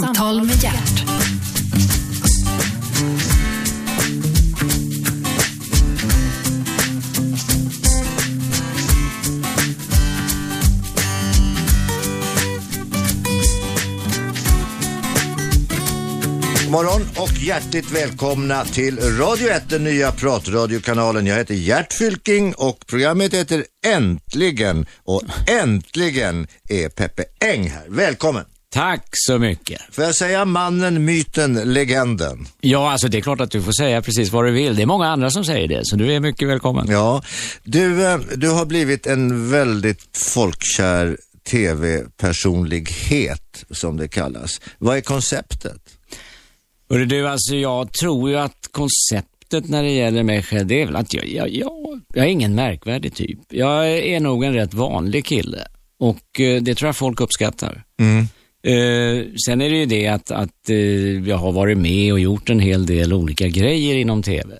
Samtal med hjärt. morgon och hjärtligt välkomna till Radio 1, den nya pratradiokanalen. Jag heter Gert Fylking och programmet heter Äntligen och äntligen är Peppe Eng här. Välkommen! Tack så mycket. Får jag säga mannen, myten, legenden? Ja, alltså det är klart att du får säga precis vad du vill. Det är många andra som säger det, så du är mycket välkommen. Ja, du, eh, du har blivit en väldigt folkkär tv-personlighet, som det kallas. Vad är konceptet? Hörru du, alltså jag tror ju att konceptet när det gäller mig själv, det är väl att jag, jag, jag, jag är ingen märkvärdig typ. Jag är nog en rätt vanlig kille och eh, det tror jag folk uppskattar. Mm. Eh, sen är det ju det att, att eh, jag har varit med och gjort en hel del olika grejer inom tv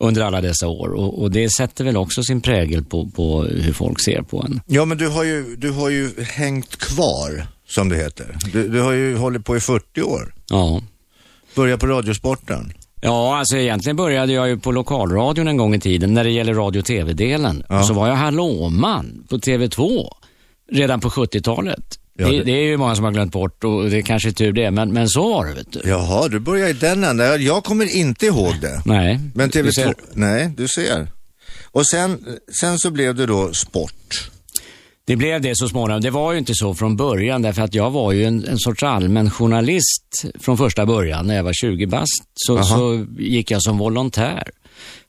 under alla dessa år och, och det sätter väl också sin prägel på, på hur folk ser på en. Ja, men du har ju, du har ju hängt kvar, som det heter. Du, du har ju hållit på i 40 år. Ja. Börja på Radiosporten. Ja, alltså egentligen började jag ju på lokalradion en gång i tiden när det gäller radio och tv-delen. Ja. Och så var jag hallåman på TV2 redan på 70-talet. Ja, det... det- är ju många som har glömt bort och det är kanske är tur det, men, men så var det vet du. Jaha, du börjar i den änden. Jag kommer inte ihåg det. Nej, Men du TV2, ser. nej, du ser. Och sen, sen så blev det då sport. Det blev det så småningom. Det var ju inte så från början därför att jag var ju en, en sorts allmän journalist från första början. När jag var 20 bast så, så gick jag som volontär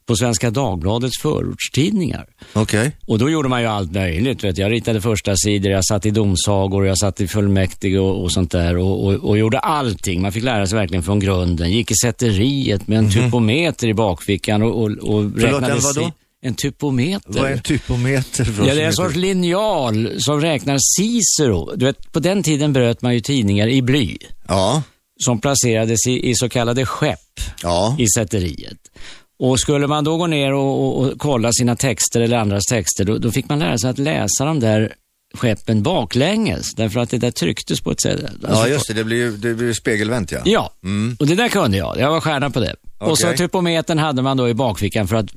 på Svenska Dagbladets förortstidningar. Okej. Och då gjorde man ju allt möjligt. Vet. Jag ritade första sidor, jag satt i domsagor, jag satt i fullmäktige och, och sånt där och, och, och gjorde allting. Man fick lära sig verkligen från grunden. Gick i sätteriet med en typometer i bakfickan och, och, och räknade Mhm. en typometer. Vad är en typometer? För Ja, det är en sorts linjal som räknar Cicero. Du vet, på den tiden bröt man ju tidningar i bly Ja, som placerades i, i så kallade skepp ja. i sätteriet. Och skulle man då gå ner och, och, och kolla sina texter eller andras texter, då, då fick man lära sig att läsa de där skeppen baklänges, därför att det där trycktes på ett sätt. Ja, Alltså, just det. Det blir ju det ju spegelvänt, ja. Ja, Mm. och det där kunde jag. Jag var stjärna på det. Och så typometern hade man då i bakfickan för att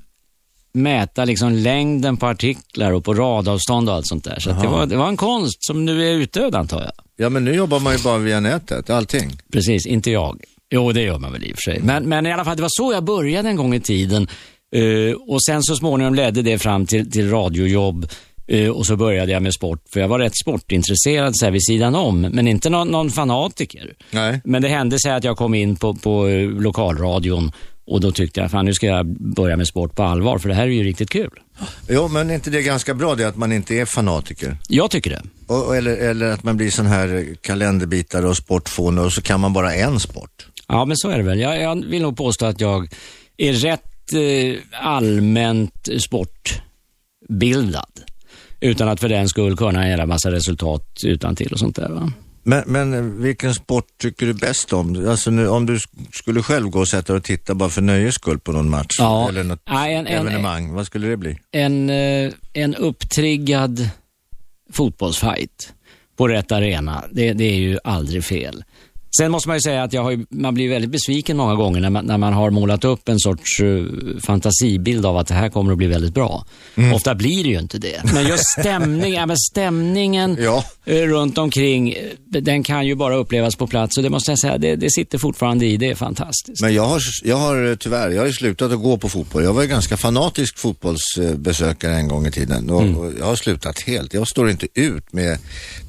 mäta liksom längden på artiklar och på radavstånd och allt sånt där. Så det, var, det var en konst som nu är utdöd antar jag. Ja, men nu jobbar man ju bara via nätet, allting. Precis, inte jag. Jo, det gör man väl i och för sig. Men, men i alla fall, det var så jag började en gång i tiden. Eh, och sen så småningom ledde det fram till, till radiojobb. Eh, och så började jag med sport, för jag var rätt sportintresserad så här vid sidan om, men inte någon, någon fanatiker. Nej. Men det hände sig att jag kom in på, på eh, lokalradion och då tyckte jag, fan nu ska jag börja med sport på allvar, för det här är ju riktigt kul. Jo, men är inte det ganska bra det att man inte är fanatiker? Jag tycker det. Och- eller, eller att man blir sån här kalenderbitare och sportfåne och så kan man bara en sport. Ja, men så är det väl. Jag, jag vill nog påstå att jag är rätt eh, allmänt sportbildad. Utan att för den skull kunna en jävla massa resultat utan till och sånt där. Va? Men, men vilken sport tycker du bäst om? Alltså nu, om du sk- skulle själv gå och sätta dig och titta bara för nöjes skull på någon match Ja. eller något en- en- evenemang, vad skulle det bli? En, eh, en upptriggad fotbollsfight på rätt arena, det, det är ju aldrig fel. Sen måste man ju säga att jag har man blir väldigt besviken många gånger när man, när man har målat upp en sorts eh, fantasibild av att det här kommer att bli väldigt bra. Ofta blir det ju inte det. Men just stämning, ja, men stämningen Ja. eh, runt omkring, eh, den kan ju bara upplevas på plats och det måste jag säga, det, det sitter fortfarande i, det är fantastiskt. Men jag har, jag har tyvärr, jag har ju slutat att gå på fotboll. Jag var ju ganska fanatisk fotbollsbesökare en gång i tiden och, och jag har slutat helt. Jag står inte ut med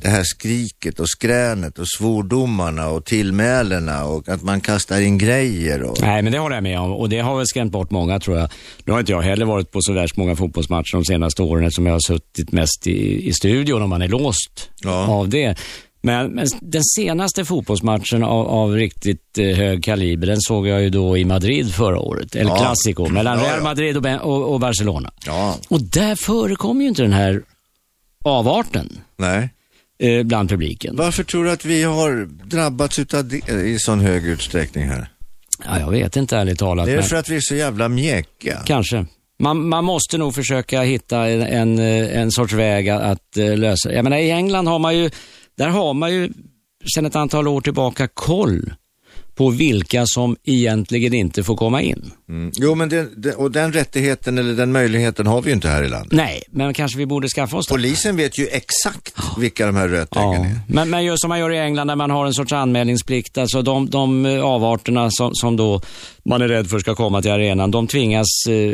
det här skriket och skränet och svordomarna och tillmälena och att man kastar in grejer och... Nej, men det håller jag med om och det har väl skrämt bort många tror jag. Nu har inte jag heller varit på så värst många fotbollsmatcher de senaste åren eftersom jag har suttit mest i, i studion och man är låst Ja. av det. Men, men den senaste fotbollsmatchen av, av riktigt eh, hög kaliber, den såg jag ju då i Madrid förra året. El Ja. Clasico, mellan Real. Madrid och, Ben- och, och Barcelona. Ja, Och där förekommer ju inte den här avarten nej. Eh, bland publiken. Varför tror du att vi har drabbats utav det i sån hög utsträckning här? Ja, jag vet inte ärligt talat. Det är men- för att vi är så jävla mjäkiga. Kanske. Man, man måste nog försöka hitta en, en, eh, en sorts väg att, att eh, lösa Jag menar i England har man ju, där har man ju sedan ett antal år tillbaka koll på vilka som egentligen inte får komma in. Mm. Jo, men det, det, och den rättigheten eller den möjligheten har vi ju inte här i landet. Nej, men kanske vi borde skaffa oss det. Polisen vet ju exakt vilka de här rötäggen Ja, är. men, men just som man gör i England där man har en sorts anmälningsplikt. Alltså de, de eh, avarterna som, som då man är rädd för ska komma till arenan, de tvingas eh,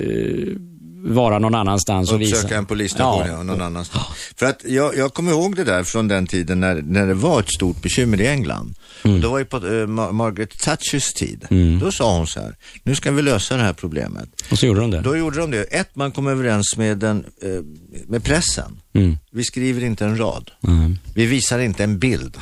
vara någon annanstans och visa. Uppsöka en polisstation Ja. ja. någon annanstans. För att jag, jag kommer ihåg det där från den tiden när, när det var ett stort bekymmer i England. Mm. Det var ju på Ma- Margaret Thatchers tid. Då sa hon så här, nu ska vi lösa det här problemet. Och så gjorde de det. Då gjorde de det. Ett, man kom överens med, den, eh, med pressen. Mm. Vi skriver inte en rad. Mm. Vi visar inte en bild.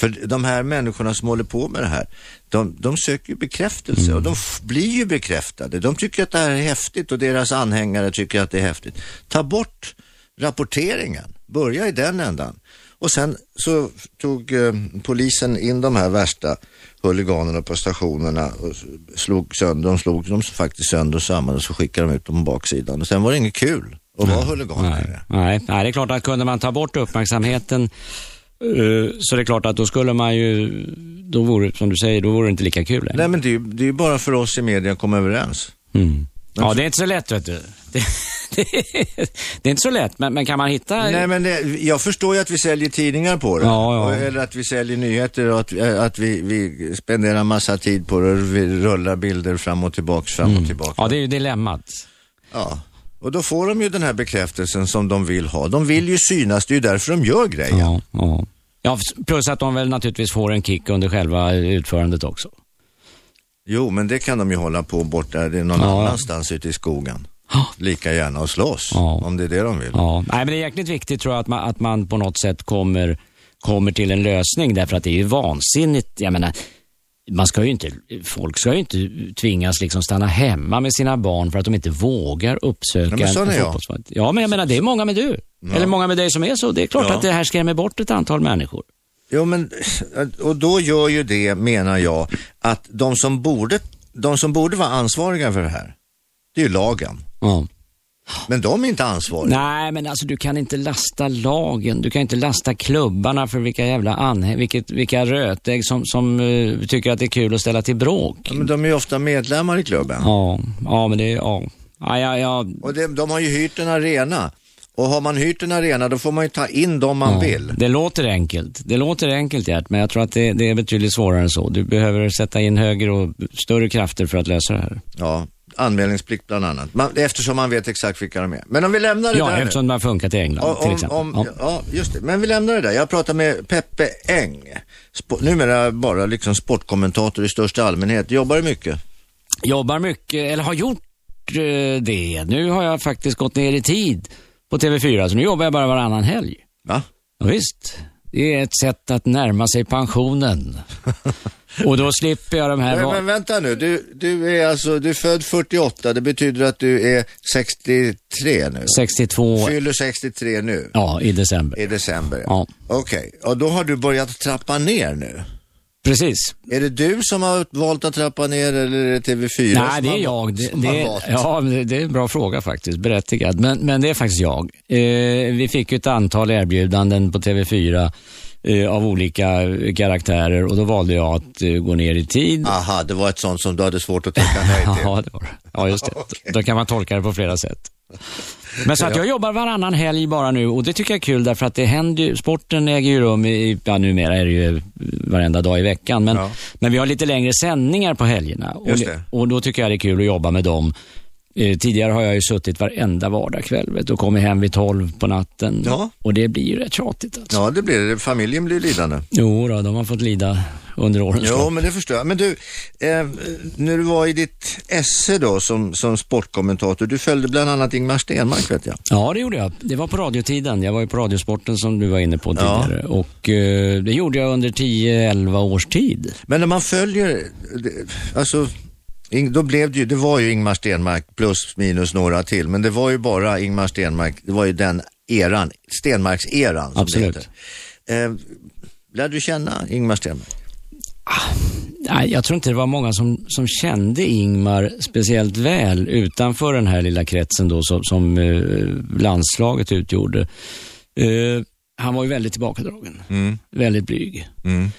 För de här människorna som håller på med det här, de, de söker ju bekräftelse Mm. och de f- blir ju bekräftade. De tycker att det här är häftigt och deras anhängare tycker att det är häftigt. Ta bort rapporteringen, börja i den ändan. Och sen så tog eh, polisen in de här värsta huliganerna på stationerna och slog sönder, de slog dem faktiskt sönder och samman och så skickade de ut dem på baksidan. Och sen var det inget kul att vara huligan Nej, nej, nej, det är klart att kunde man ta bort uppmärksamheten så det är klart att då skulle man ju, då vore, som du säger, då vore det inte lika kul längre. Nej men det är ju det är bara för oss i media att komma överens. Mm. Ja, det är inte så lätt vet du. Det, det, det är inte så lätt, men, men kan man hitta... Nej men det, jag förstår ju att vi säljer tidningar på det. Ja, ja. Eller att vi säljer nyheter och att, eh, att vi, vi spenderar massa tid på det. Vi rullar bilder fram och tillbaks, fram och tillbaka. Ja, det är ju dilemmat. Ja. Och då får de ju den här bekräftelsen som de vill ha. De vill ju synas, det är ju därför de gör grejen. Ja, ja. ja, plus att de väl naturligtvis får en kick under själva utförandet också. Jo, men det kan de ju hålla på borta det är någon Ja. annanstans ute i skogen. Lika gärna och slåss, Ja. om det är det de vill. Ja, nej, men det är jäkligt viktigt tror jag att man, att man på något sätt kommer, kommer till en lösning därför att det är ju vansinnigt. Jag menar, man ska ju inte, folk ska ju inte tvingas liksom stanna hemma med sina barn för att de inte vågar uppsöka Nej, men en fotbollsfight. Ja, men jag menar det är många med du. Eller många med dig som är så. Det är klart Ja. att det här skrämmer bort ett antal människor. Jo, men, och då gör ju det, menar jag, att de som borde, de som borde vara ansvariga för det här, det är ju lagen. Ja. Men de är inte ansvariga. Nej, men alltså du kan inte lasta lagen. Du kan inte lasta klubbarna för vilka jävla anhäng, vilket, vilka rötägg som, som eh, tycker att det är kul att ställa till bråk. Ja, Men de är ju ofta medlemmar i klubben. Ja, ja men det är, ja. Ja, ja, ja. Och det, de har ju hyrt en arena. Och har man hyrt en arena då får man ju ta in dem man ja. vill. Det låter enkelt. Det låter enkelt Gert, men jag tror att det, det är betydligt svårare än så. Du behöver sätta in högre och större krafter för att lösa det här. Ja, anmälningsplikt bland annat. Man, eftersom man vet exakt vilka de är. Men om vi lämnar det Ja, där nu. eftersom det har funkat i England Om, till exempel. om, ja. ja. just det. Men vi lämnar det där. Jag pratar med Peppe Eng. Sp numera bara liksom sportkommentator i största allmänhet. Jobbar mycket. Jobbar mycket, eller har gjort eh, det. Nu har jag faktiskt gått ner i tid på TV4, så nu jobbar jag bara varannan helg. Va? Ja, visst, det är ett sätt att närma sig pensionen. Och då slipper jag de här... Men, men vänta nu. Du, du är alltså, du är född 48. Det betyder att du är 63 nu. 62, Fyller 63 nu. ja, i december. I december. Ja. Okej, och då har du börjat trappa ner nu. Precis. Är det du som har valt att trappa ner eller är det TV4 Nej, det är har, jag. Det, det, ja, det, är en bra fråga faktiskt. Berättigad. Men, men det är faktiskt jag. Eh, vi fick ett antal erbjudanden på TV4 eh, av olika karaktärer och då valde jag att eh, gå ner i tid. Aha, det var ett sånt som du hade svårt att tacka nej till. Ja, det var det. Ja, just det. Okej. Då kan man tolka det på flera sätt. Men så att jag jobbar varannan helg bara nu och det tycker jag är kul därför att det händer ju, sporten äger ju rum i, ja numera är det ju varenda dag i veckan, men, Ja. men vi har lite längre sändningar på helgerna och, och då tycker jag det är kul att jobba med dem. Eh, tidigare har jag ju suttit varenda vardagskväll vet, och kommit hem vid tolv på natten Ja. och det blir ju rätt tjatigt alltså. Ja, det blir det. Familjen blir lidande. Jo då, de har fått lida under årens Jo, men det förstår jag. Men du, eh, när du var i ditt esse då som, som sportkommentator, du följde bland annat Ingmar Stenmark vet jag. Ja, det gjorde jag. Det var på radiotiden. Jag var ju på Radiosporten som du var inne på Ja. tidigare. Och eh, det gjorde jag under 10-11 års tid. Men när man följer, alltså, då blev det ju, det var ju Ingmar Stenmark plus minus några till, men det var ju bara Ingmar Stenmark, det var ju den eran, Stenmarks-eran som Absolut. Eh, lärde du känna Ingmar Stenmark? Nej, jag tror inte det var många som, som kände Ingmar speciellt väl utanför den här lilla kretsen då som, som eh, landslaget utgjorde. Eh, han var ju väldigt tillbakadragen. Mm. Väldigt blyg. Mm.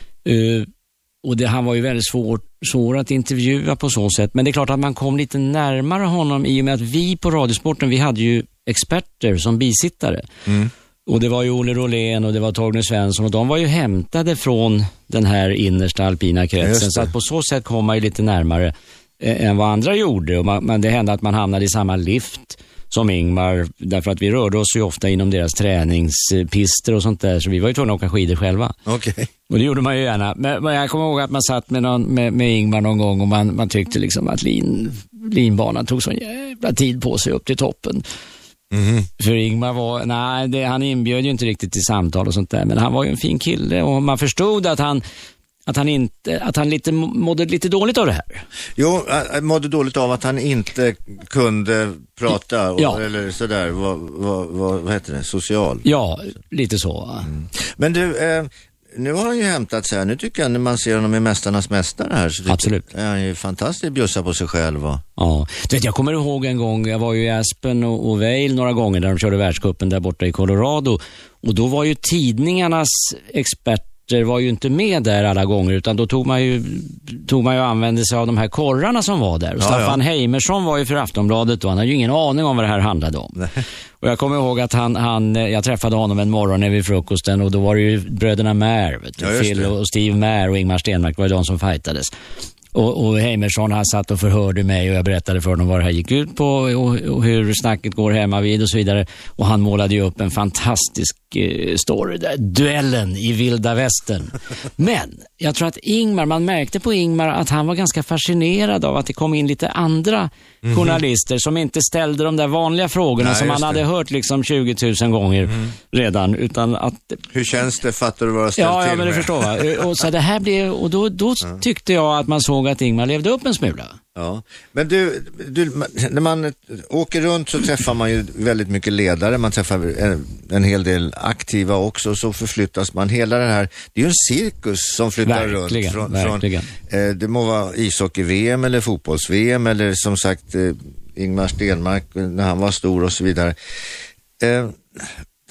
Och det, han var ju väldigt svår, svår att intervjua på så sätt. Men det är klart att man kom lite närmare honom i och med att vi på Radiosporten, vi hade ju experter som bisittare. Mm. Och det var ju Olle Rolén och det var Torgny Svensson och de var ju hämtade från den här innersta alpina kretsen. Så att på så sätt kom man ju lite närmare eh, än vad andra gjorde. Och man, man, det hände att man hamnade i samma lift som Ingmar, därför att vi rörde oss ju ofta inom deras träningspister och sånt där, så vi var ju tvungna att åka skidor själva. Okay. Och det gjorde man ju gärna. Men, men jag kommer ihåg att man satt med, någon, med, med Ingmar någon gång och man, man tyckte liksom att lin, linbanan tog så jävla tid på sig upp till toppen. Mm. För Ingmar var, nej, det, han inbjöd ju inte riktigt till samtal och sånt där, men han var ju en fin kille och man förstod att han att han, inte, att han lite, mådde lite dåligt av det här. Jo, han mådde dåligt av att han inte kunde prata och, ja. eller sådär, vad, vad, vad, vad heter det, social? Ja, lite så. Mm. Men du, eh, nu har han ju hämtat sig här. Nu tycker jag när man ser honom i Mästarnas Mästare här så Absolut. är han ju fantastiskt bjussa på sig själv. Och... Ja, du vet, jag kommer ihåg en gång, jag var ju i Aspen och, och Vail några gånger där de körde världscupen där borta i Colorado. Och då var ju tidningarnas expert experter var ju inte med där alla gånger utan då tog man ju, tog man ju och använde sig av de här korrarna som var där. Och ja, Staffan ja. Heimersson var ju för Aftonbladet och han hade ju ingen aning om vad det här handlade om. Nej. Och jag kommer ihåg att han, han, jag träffade honom en morgon vid frukosten och då var det ju bröderna Mär, ja, Phil och Steve Mär och Ingmar Stenmark var ju de som fightades. Och, och Heimersson han satt och förhörde mig och jag berättade för honom vad det här gick ut på och, och hur snacket går hemma vid och så vidare. Och han målade ju upp en fantastisk eh, story där. Duellen i vilda västern. Men jag tror att Ingmar, man märkte på Ingmar att han var ganska fascinerad av att det kom in lite andra mm. journalister som inte ställde de där vanliga frågorna Nej, som han hade hört liksom 20 000 gånger mm. redan. Utan att... Hur känns det? Fattar du vad jag ställt ja, till Ja, men det förstår jag. Och, så det här blev, och då, då tyckte jag att man såg att Ingmar levde upp en smula. Ja, men du, du, när man åker runt så träffar man ju väldigt mycket ledare, man träffar en, en hel del aktiva också, så förflyttas man. Hela det här, det är ju en cirkus som flyttar verkligen, runt. Från, verkligen. Från, eh, det må vara ishockey-VM eller fotbolls-VM eller som sagt eh, Ingmar Stenmark när han var stor och så vidare. Eh,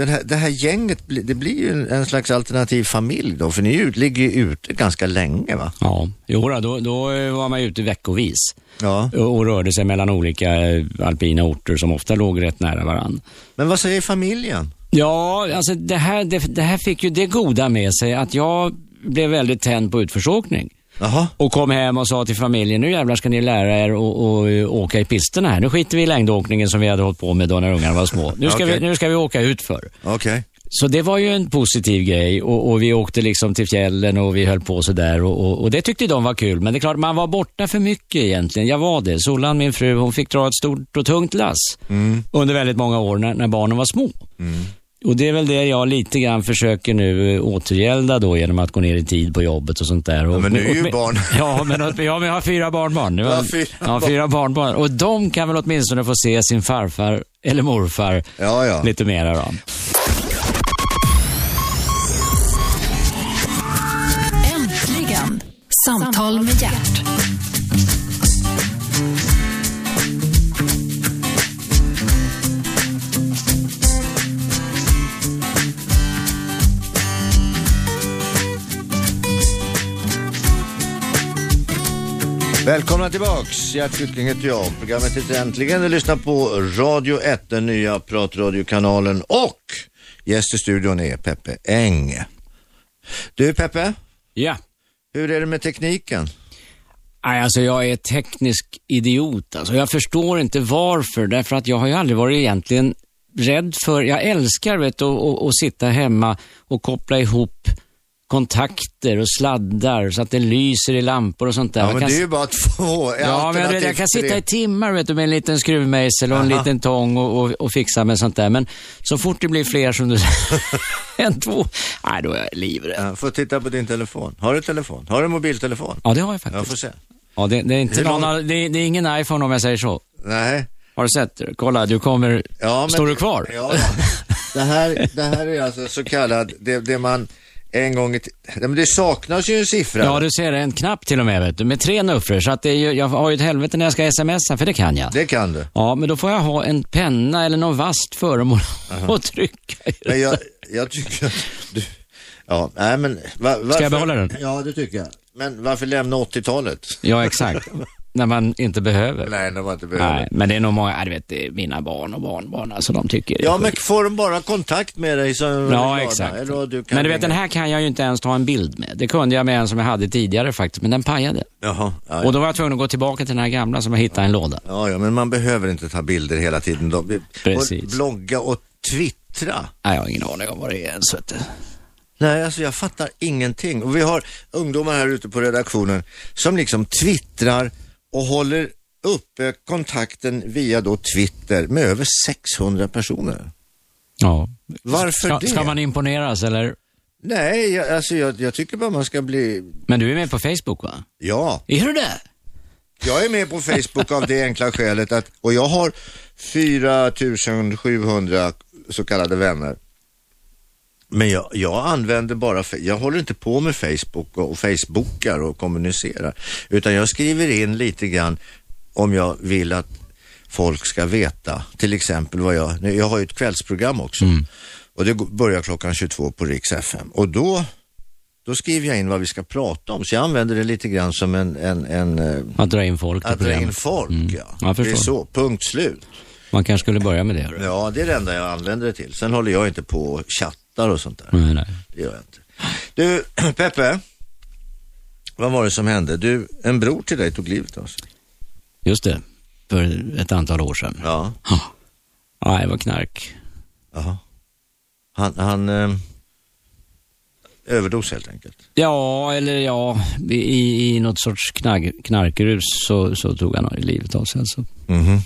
den här, det här gänget, det blir ju en slags alternativ familj då, för ni ligger ju ute ganska länge va? Ja, jo då, då var man ute veckovis ja. och, och rörde sig mellan olika eh, alpina orter som ofta låg rätt nära varann. Men vad säger familjen? Ja, alltså det här, det, det här fick ju det goda med sig att jag blev väldigt tänd på utförsåkning. Aha. Och kom hem och sa till familjen, nu jävlar ska ni lära er att åka i pisterna här. Nu skiter vi i längdåkningen som vi hade hållit på med då när ungarna var små. Nu ska, okay. vi, nu ska vi åka ut för. Okay. Så det var ju en positiv grej och, och, vi åkte liksom till fjällen och vi höll på sådär och, och, och det tyckte de var kul. Men det är klart, man var borta för mycket egentligen. Jag var det. Solan, min fru, hon fick dra ett stort och tungt lass mm. under väldigt många år när, när barnen var små. Mm. Och det är väl det jag lite grann försöker nu eh, återgälda då genom att gå ner i tid på jobbet och sånt där. Ja, men nu är ju barn. Ja, men, ja, men jag har fyra barnbarn. Nu har, fyra, ja, fyra barnbarn. Och de kan väl åtminstone få se sin farfar eller morfar ja, ja. lite mera då. Äntligen, Samtal med hjärt. Välkomna tillbaks, Gert Fylking heter jag. Programmet heter Äntligen. Du lyssnar på Radio 1, den nya pratradiokanalen och gäst i studion är Peppe Eng. Du Peppe? Ja? Hur är det med tekniken? Nej, alltså jag är teknisk idiot. Alltså, jag förstår inte varför, därför att jag har ju aldrig varit egentligen rädd för, jag älskar vet, att, att, att sitta hemma och koppla ihop kontakter och sladdar så att det lyser i lampor och sånt där. Ja, men det är ju bara två Ja, men jag, jag kan sitta i timmar vet du, med en liten skruvmejsel och en liten tång och, och, och, fixa med sånt där. Men så fort det blir fler som du säger, en, två, nej då är jag livrädd. Ja, får titta på din telefon. Har du telefon? Har du mobiltelefon? Ja, det har jag faktiskt. Jag får se. Ja, det, det är inte någon, lång... det, det är ingen iPhone om jag säger så. Nej. Har du sett? Kolla, du kommer... Ja, men... Står du kvar? Ja, det här, det här är alltså så kallad, det, det man en gång i men Det saknas ju en siffra. Ja, du ser en knapp till och med, vet du, med tre nuffror. Så att det är ju, jag har ju ett helvete när jag ska smsa, för det kan jag. Det kan du. Ja, men då får jag ha en penna eller något vasst föremål att trycka i. Men jag, jag tycker att du, Ja, nej men... Va, varför, Ska jag behålla den? Ja, det tycker jag. Men varför lämna 80-talet? Ja, exakt. när man inte behöver. Nej, när man inte behöver. Nej, men det är nog många, du vet, mina barn och barnbarn, alltså de tycker Ja, men får de bara kontakt med dig så är Ja, exakt. Eller, du kan Men du vet, den här kan jag ju inte ens ta en bild med. Det kunde jag med en som jag hade tidigare faktiskt, men den pajade. Jaha, ja, Och då var jag tvungen att gå tillbaka till den här gamla som jag hittade i en låda. ja, ja, men man behöver inte ta bilder hela tiden. Då. Precis. Och blogga och twittra. Nej, jag har ingen aning om vad det är ens, vet du. Nej, alltså jag fattar ingenting. Och vi har ungdomar här ute på redaktionen som liksom twittrar och håller uppe kontakten via då Twitter med över 600 personer. Ja. Varför Ska, det? ska man imponeras eller? Nej, jag, alltså jag, jag tycker bara man ska bli... Men du är med på Facebook va? Ja, Är du det? jag är med på Facebook av det enkla skälet att, och jag har 4700 så kallade vänner. Men jag, jag använder bara, jag håller inte på med Facebook och, och Facebookar och kommunicerar. Utan jag skriver in lite grann om jag vill att folk ska veta. Till exempel vad jag, jag har ju ett kvällsprogram också. Och det börjar klockan 22 på Riks FM. Och då, då skriver jag in vad vi ska prata om. Så jag använder det lite grann som en, en, en eh, Att dra in folk att dra in folk. Mm. Ja. Det är så, punkt slut. Man kanske skulle börja med det. Ja, det är det enda jag använder det till. Sen håller jag inte på och chattar och sånt där. Nej, nej. Det gör jag inte. Du, Peppe. Vad var det som hände? Du, en bror till dig tog livet av sig. Just det. För ett antal år sedan. Ja. Ja, det var knark. Jaha. Han, han eh, överdos helt enkelt. Ja, eller ja, i, i något sorts knark, knarkrus så, så tog han livet av sig alltså. Mhm.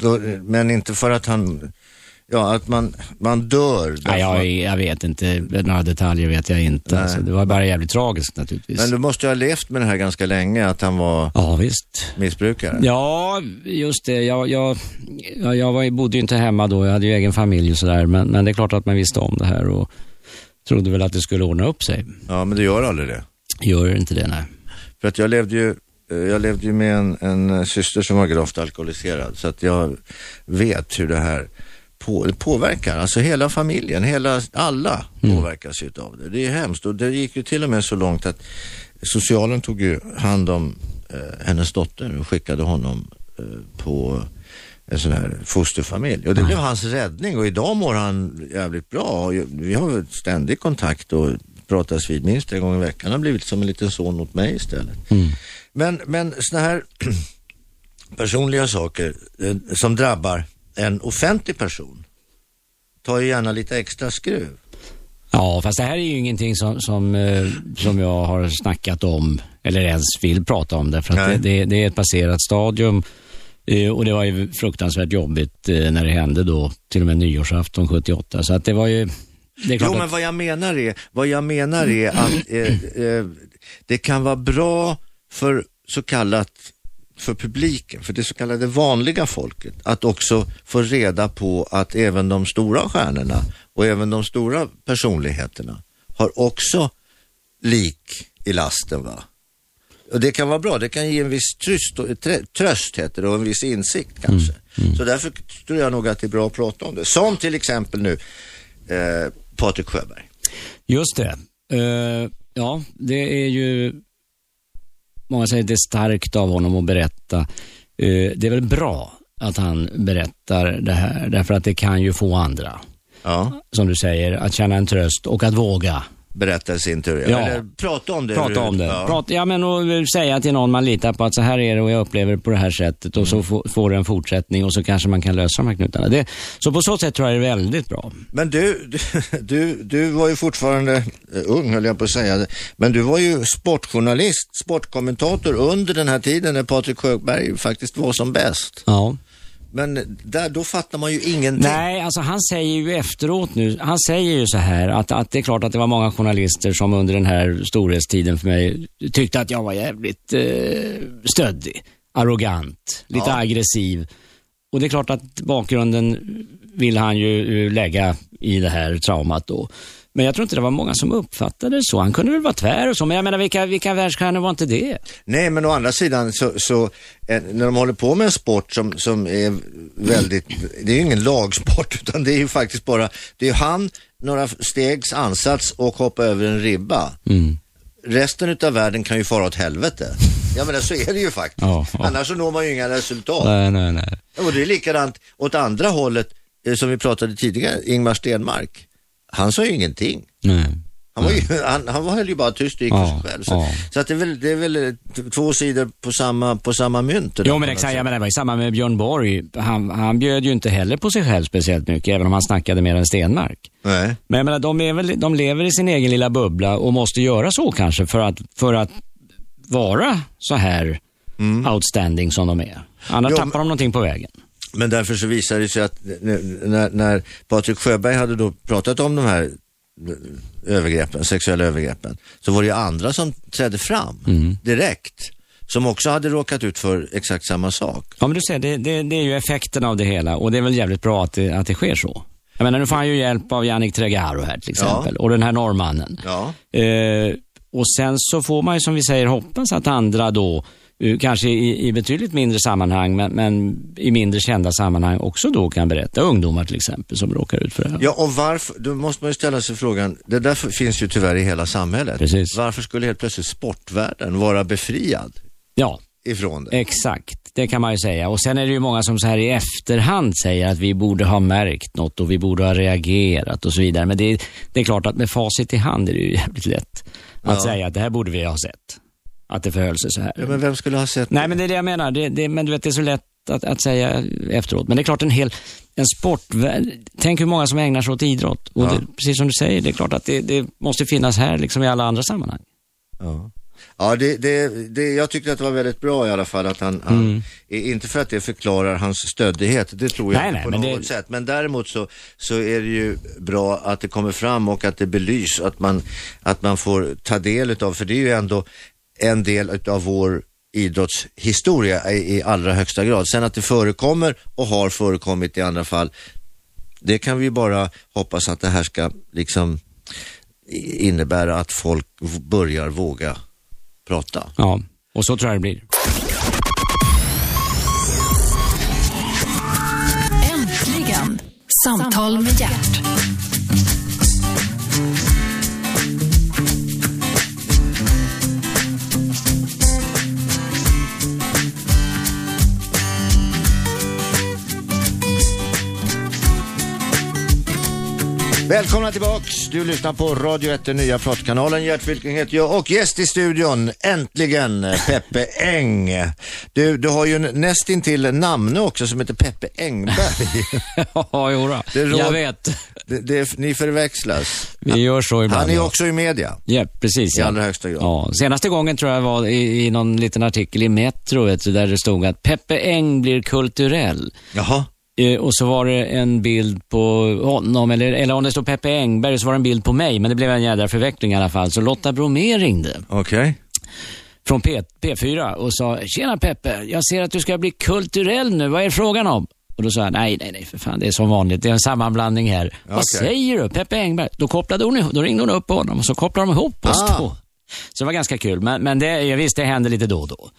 Då, men inte för att han, ja att man, man dör. därför Nej, jag, jag vet inte, några detaljer vet jag inte. Alltså, det var bara jävligt tragiskt naturligtvis. Men du måste ha levt med det här ganska länge, att han var Ja, visst. missbrukare. Ja, just det. Jag, jag, jag, var, bodde ju inte hemma då. Jag hade ju egen familj och sådär. Men, men det är klart att man visste om det här och trodde väl att det skulle ordna upp sig. Ja, men det gör aldrig det. Gör inte det, nej. För att jag levde ju, eh, jag levde ju med en, en syster som var gravt alkoholiserad. Så att jag vet hur det här på, påverkar. Alltså hela familjen, hela, alla påverkas ju av det. Det är hemskt och det gick ju till och med så långt att socialen tog ju hand om eh, hennes dotter och skickade honom eh, på en sån här fosterfamilj. Och det blev hans räddning och idag mår han jävligt bra. Vi har ständig kontakt och pratas vid minst en gång i veckan. Han har blivit som en liten son mot mig istället. Mm. Men, men såna här personliga saker eh, som drabbar en offentlig person tar ju gärna lite extra skruv. Ja, fast det här är ju ingenting som, som, eh, som jag har snackat om eller ens vill prata om. Därför att det, det, det är ett passerat stadium. Eh, Och det var ju fruktansvärt jobbigt eh, när det hände då, till och med nyårsafton 78. Så att det var ju... Det Jo, men att, vad jag menar är, vad jag menar är att eh, eh, det kan vara bra för så kallat för publiken, för det så kallade vanliga folket, att också få reda på att även de stora stjärnorna och även de stora personligheterna har också lik i lasten. va? Och det kan vara bra, det kan ge en viss tröst, tröst heter det, och en viss insikt kanske. Så därför tror jag nog att det är bra att prata om det. Som till exempel nu eh, Patrik Sjöberg. Just det. Eh, ja, det är ju... Många säger att det är starkt av honom att berätta. Eh, det är väl bra att han berättar det här, därför att det kan ju få andra, Ja, som du säger, att känna en tröst och att våga berätta i sin tur. Ja. Eller prata om det. prata om det. Ja. Prata, ja, men och säga till någon man litar på att så här är det och jag upplever det på det här sättet och så få- får det en fortsättning och så kanske man kan lösa de här knutarna. Det, så på så sätt tror jag det är väldigt bra. Men du, du, du, du var ju fortfarande eh, ung höll jag på att säga. Men du var ju sportjournalist, sportkommentator under den här tiden när Patrik Sjöberg faktiskt var som bäst. Ja. Men där, då fattar man ju ingenting. Nej, alltså han säger ju efteråt nu, han säger ju så här att, att det är klart att det var många journalister som under den här storhetstiden för mig tyckte att jag var jävligt eh, stöddig, arrogant, lite Ja. aggressiv. Och det är klart att bakgrunden vill han ju eh, lägga i det här traumat då. Men jag tror inte det var många som uppfattade det så. Han kunde väl vara tvär och så, men jag menar vilka, vilka världsstjärnor var inte det? Nej, men å andra sidan så, så eh, när de håller på med en sport som, som är väldigt, det är ju ingen lagsport utan det är ju faktiskt bara, det är ju han, några stegs ansats och hoppa över en ribba. Mm. Resten utav världen kan ju fara åt helvete. Ja men så är det ju faktiskt. Ja, ja. Annars så når man ju inga resultat. Nej, nej, nej. Och det är likadant åt andra hållet eh, som vi pratade tidigare, Ingmar Stenmark. Han sa ju ingenting. nej. Han, var ju, han, han höll ju bara tyst och gick Ja, för sig själv. Så, ja. så att det, är väl, det är väl två sidor på samma, på samma mynt. Jo men exakt, jag menar, det var ju samma med Björn Borg. Han, han bjöd ju inte heller på sig själv speciellt mycket, även om han snackade mer än Stenmark. Nej. Men jag menar, de, är väl, de lever i sin egen lilla bubbla och måste göra så kanske för att, för att vara så här outstanding som de är. Annars Jo, tappar de någonting på vägen. Men därför så visar det sig att när, när Patrik Sjöberg hade då pratat om de här eh, övergreppen, sexuella övergreppen, så var det ju andra som trädde fram direkt. Som också hade råkat ut för exakt samma sak. Ja, men du ser, det, det, det är ju effekten av det hela och det är väl jävligt bra att det, att det sker så. Jag menar, nu får han ju hjälp av Jannik Tregaro här till exempel och den här norrmannen. Ja. Eh, och sen så får man ju som vi säger hoppas att andra då, kanske i, i betydligt mindre sammanhang, men, men i mindre kända sammanhang också då kan berätta. Ungdomar till exempel som råkar ut för det här. Ja, och varför, då måste man ju ställa sig frågan, det där finns ju tyvärr i hela samhället. Precis. Varför skulle helt plötsligt sportvärlden vara befriad Ja, ifrån det? exakt. Det kan man ju säga. Och sen är det ju många som så här i efterhand säger att vi borde ha märkt något och vi borde ha reagerat och så vidare. Men det är, det är klart att med facit i hand är det ju jävligt lätt att Ja. säga att det här borde vi ha sett. Att det förhöll sig så här. Ja, men vem skulle ha sett Nej, men det är det jag menar. Det, det, men du vet, det är så lätt att, att säga efteråt. Men det är klart en hel, en sport, tänk hur många som ägnar sig åt idrott. Och Ja. det, precis som du säger, det är klart att det, det måste finnas här liksom i alla andra sammanhang. Ja, ja det, det, det, jag tyckte att det var väldigt bra i alla fall att han, han inte för att det förklarar hans stöddighet, det tror jag Nej, inte nej, på men något det- sätt. Men däremot så, så är det ju bra att det kommer fram och att det belys, att man, att man får ta del utav, för det är ju ändå en del utav vår idrottshistoria i, i allra högsta grad. Sen att det förekommer och har förekommit i andra fall, det kan vi bara hoppas att det här ska liksom innebära att folk börjar våga prata. Ja, och så tror jag det blir. Äntligen! Samtal med hjärt. Välkomna tillbaks. Du lyssnar på Radio 1, den nya pratkanalen. Gert Fylking heter jag och gäst i studion, äntligen, Peppe Eng. Du, du har ju en nästintill namn också som heter Peppe Engberg. ja, jodå. Jag vet. det, det, ni förväxlas. Vi gör så ibland. Han är också i media. Ja, precis. I ja. allra högsta grad. Ja, senaste gången tror jag var i, i någon liten artikel i Metro, vet du, där det stod att Peppe Eng blir kulturell. Jaha. Eh, och så var det en bild på honom, eller, eller om det stod Peppe Engberg så var det en bild på mig, men det blev en jädra förveckling i alla fall. Så Lotta Bromé ringde Okej. från P, P4 och sa, tjena Peppe, jag ser att du ska bli kulturell nu, vad är frågan om? Och då sa jag, nej, nej, nej, för fan, det är som vanligt, det är en sammanblandning här. Vad Okej. säger du, Peppe Engberg? Då kopplade hon då ringde hon upp på honom och så kopplade de ihop oss Ah. två. Så det var ganska kul, men, men det, ja, visst, det händer lite då och då.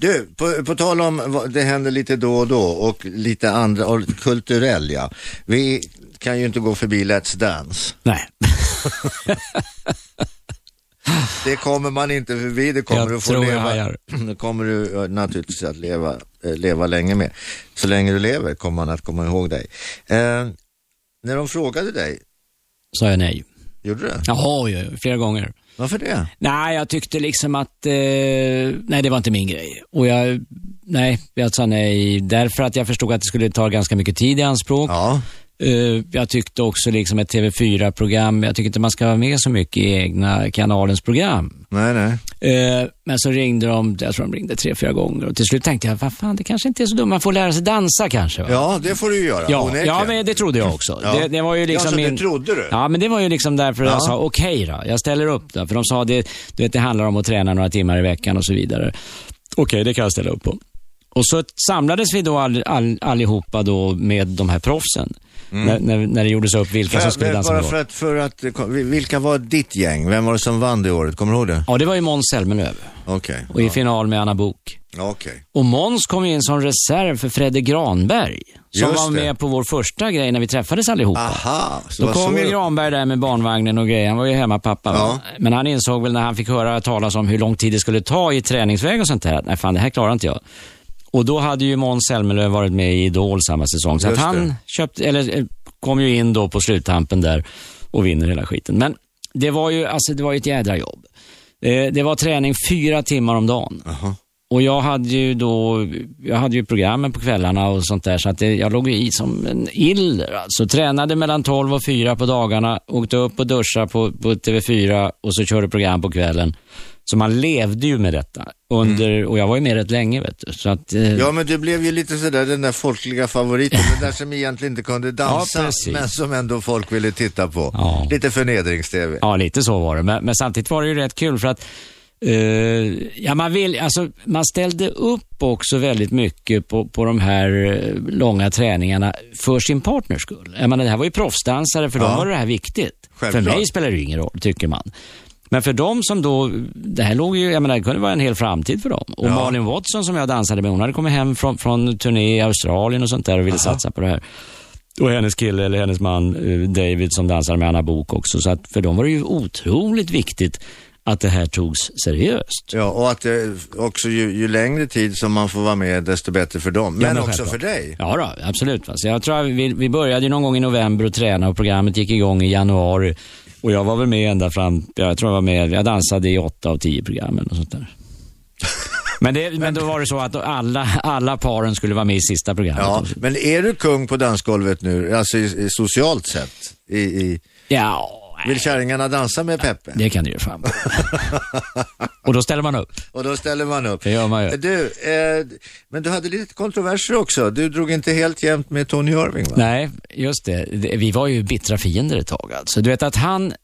Du, på, på tal om det händer lite då och då och lite andra, och kulturell ja. Vi kan ju inte gå förbi Let's Dance. Nej. Det kommer man inte förbi, det kommer Jag du få jag leva. hajar. Det kommer du naturligtvis att leva, eh, leva länge med. Så länge du lever kommer man att komma ihåg dig. Eh, när de frågade dig, Sa jag nej. gjorde du? Jaha, ja, flera gånger. Varför det? Nej, jag tyckte liksom att, eh, nej det var inte min grej. Och jag, nej, jag sa nej därför att jag förstod att det skulle ta ganska mycket tid i anspråk. Ja, jag tyckte också liksom ett TV4-program, jag tycker inte man ska vara med så mycket i egna kanalens program. nej nej. Eh, men så ringde de, jag tror de ringde tre, fyra gånger och till slut tänkte jag, vad fan, det kanske inte är så dumt, man får lära sig dansa kanske. Va? Ja, det får du ju göra, Ja, onekligen. ja, men det trodde jag också. Ja. Det, det var ju liksom Ja, så det min... trodde du? Ja, men det var ju liksom därför Ja. jag sa okej då, jag ställer upp då. För de sa det, du vet, det handlar om att träna några timmar i veckan och så vidare. Okej, det kan jag ställa upp på. Och så samlades vi då all, all, allihopa då med de här proffsen. När, när, när det gjordes upp vilka som skulle Mm. För- dansa bara för att, för att, vilka var ditt gäng? Vem var det som vann det året? Kommer du ihåg det? Ja, det var ju Måns Zelmerlöw. Okej. Och i final med Anna Bok. Okej. Och Måns kom in som reserv för Fredde Granberg. Som Just var det. med på vår första grej när vi träffades allihopa. Aha, så Då kom så ju det- Granberg där med barnvagnen och grejer. Han var ju hemmapappa. Ja. Men han insåg väl när han fick höra talas om hur lång tid det skulle ta i träningsväg och sånt där, nej fan det här klarar inte jag. Och då hade ju Måns Zelmerlöw varit med i Idol samma säsong. Så att han det. köpte, eller, eh, kom ju in då på sluttampen där och vinner hela skiten. Men det var ju, alltså, det var ju ett jädra jobb. Eh, Det var träning fyra timmar om dagen. Jaha. Och jag hade ju då, jag hade ju programmen på kvällarna och sånt där så att det, jag låg i som en iller alltså. Tränade mellan 12 och 4 på dagarna, åkte upp och duschade på, på TV4 och så körde program på kvällen. Så man levde ju med detta under, och jag var ju med rätt länge vet du. Så att, eh, Mm. Ja, men du blev ju lite sådär den där folkliga favoriten, den där som egentligen inte kunde dansa, Ja, men som ändå folk ville titta på. Ja. Lite förnedrings-tv. Ja, lite så var det. Men, men samtidigt var det ju rätt kul för att eh, ja, man, vill, alltså, man ställde upp också väldigt mycket på, på de här eh, långa träningarna för sin partners skull. Jag menar, det här var ju proffsdansare, för dem Ja. var det här viktigt. Självklart. För mig spelar det ju ingen roll, tycker man. Men för dem som då, det här låg ju, jag menar det kunde vara en hel framtid för dem. Och Ja. Malin Watson som jag dansade med, hon hade kommit hem från, från turné i Australien och sånt där och ville satsa på det här. Och hennes kille, eller hennes man eh, David som dansade med Anna Bok också. Så att för dem var det ju otroligt viktigt att det här togs seriöst. Ja, och att det också ju, ju längre tid som man får vara med, desto bättre för dem. Men, Ja, men också självklart. för dig. Ja, då, absolut. va. Så jag tror att vi, vi började ju någon gång i november att träna och programmet gick igång i januari. Och jag var väl med ända fram, jag tror jag var med, jag dansade i åtta av tio program eller något sånt där. Men, det, men då var det så att alla, alla paren skulle vara med i sista programmet. Ja, men är du kung på dansgolvet nu, alltså i, i socialt sett? I, i, ja vill kärringarna dansa med Peppe? det kan du ju fan. Och då ställer man upp. Och då ställer man upp. Det gör man ju. Du, eh, men du hade lite kontroverser också. Du drog inte helt jämnt med Tony Irving va? Nej, just det. Det- Vi var ju bittra fiender ett tag alltså. Du vet att han, eh,